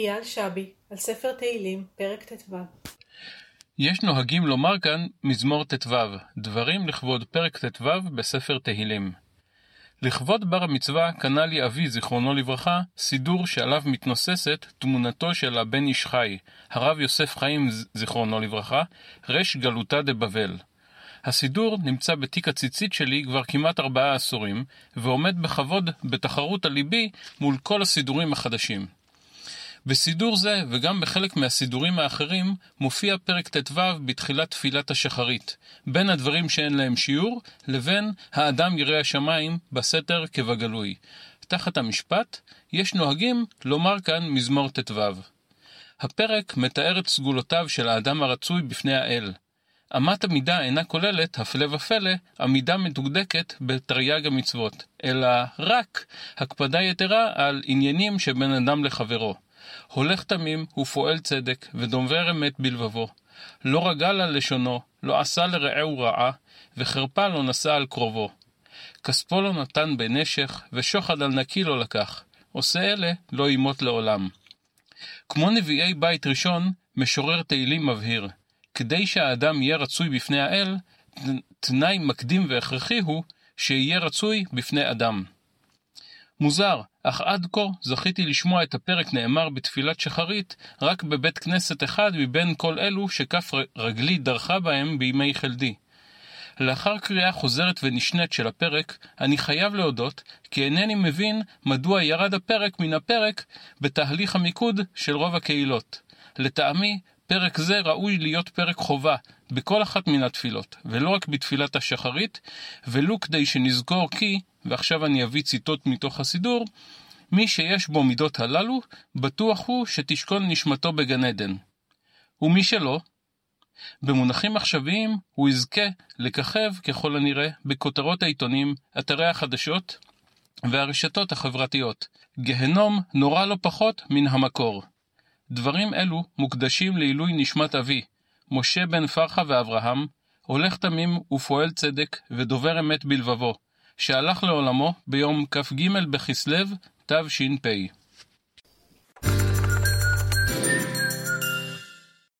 אייל שבי, על ספר תהילים, פרק ט"ו. יש נוהגים לומר כאן מזמור ט"ו, דברים לכבוד פרק ט"ו בספר תהילים. לכבוד בר המצווה קנה לי אבי, זיכרונו לברכה, סידור שעליו מתנוססת תמונתו של הבן איש חי, הרב יוסף חיים, זיכרונו לברכה, רש גלותא דבבל. הסידור נמצא בתיק הציצית שלי כבר כמעט ארבעה עשורים, ועומד בכבוד בתחרות על ליבי מול כל הסידורים החדשים. בסידור זה, וגם בחלק מהסידורים האחרים, מופיע פרק ט"ו בתחילת תפילת השחרית, בין הדברים שאין להם שיעור, לבין האדם ירא השמיים בסתר כבגלוי. תחת המשפט, יש נוהגים לומר כאן מזמור ט"ו. הפרק מתאר את סגולותיו של האדם הרצוי בפני האל. אמת המידה אינה כוללת, הפלא ופלא, עמידה מדוקדקת בתרי"ג המצוות, אלא רק הקפדה יתרה על עניינים שבין אדם לחברו. הולך תמים ופועל צדק, ודובר אמת בלבבו. לא רגל על לשונו, לא עשה לרעהו רעה, וחרפה לא נשא על קרובו. כספו לא נתן בנשך, ושוחד על נקי לא לקח. עושה אלה לא ימות לעולם. כמו נביאי בית ראשון, משורר תהילים מבהיר, כדי שהאדם יהיה רצוי בפני האל, תנאי מקדים והכרחי הוא שיהיה רצוי בפני אדם. מוזר, אך עד כה זכיתי לשמוע את הפרק נאמר בתפילת שחרית רק בבית כנסת אחד מבין כל אלו שכף רגלי דרכה בהם בימי חלדי. לאחר קריאה חוזרת ונשנית של הפרק, אני חייב להודות כי אינני מבין מדוע ירד הפרק מן הפרק בתהליך המיקוד של רוב הקהילות. לטעמי, פרק זה ראוי להיות פרק חובה בכל אחת מן התפילות, ולא רק בתפילת השחרית, ולו כדי שנזכור כי, ועכשיו אני אביא ציטוט מתוך הסידור, מי שיש בו מידות הללו, בטוח הוא שתשכון נשמתו בגן עדן. ומי שלא, במונחים עכשוויים הוא יזכה לככב ככל הנראה בכותרות העיתונים, אתרי החדשות והרשתות החברתיות. גהנום נורא לא פחות מן המקור. דברים אלו מוקדשים לעילוי נשמת אבי, משה בן פרחה ואברהם, הולך תמים ופועל צדק ודובר אמת בלבבו, שהלך לעולמו ביום כ"ג בכסלו תש"פ.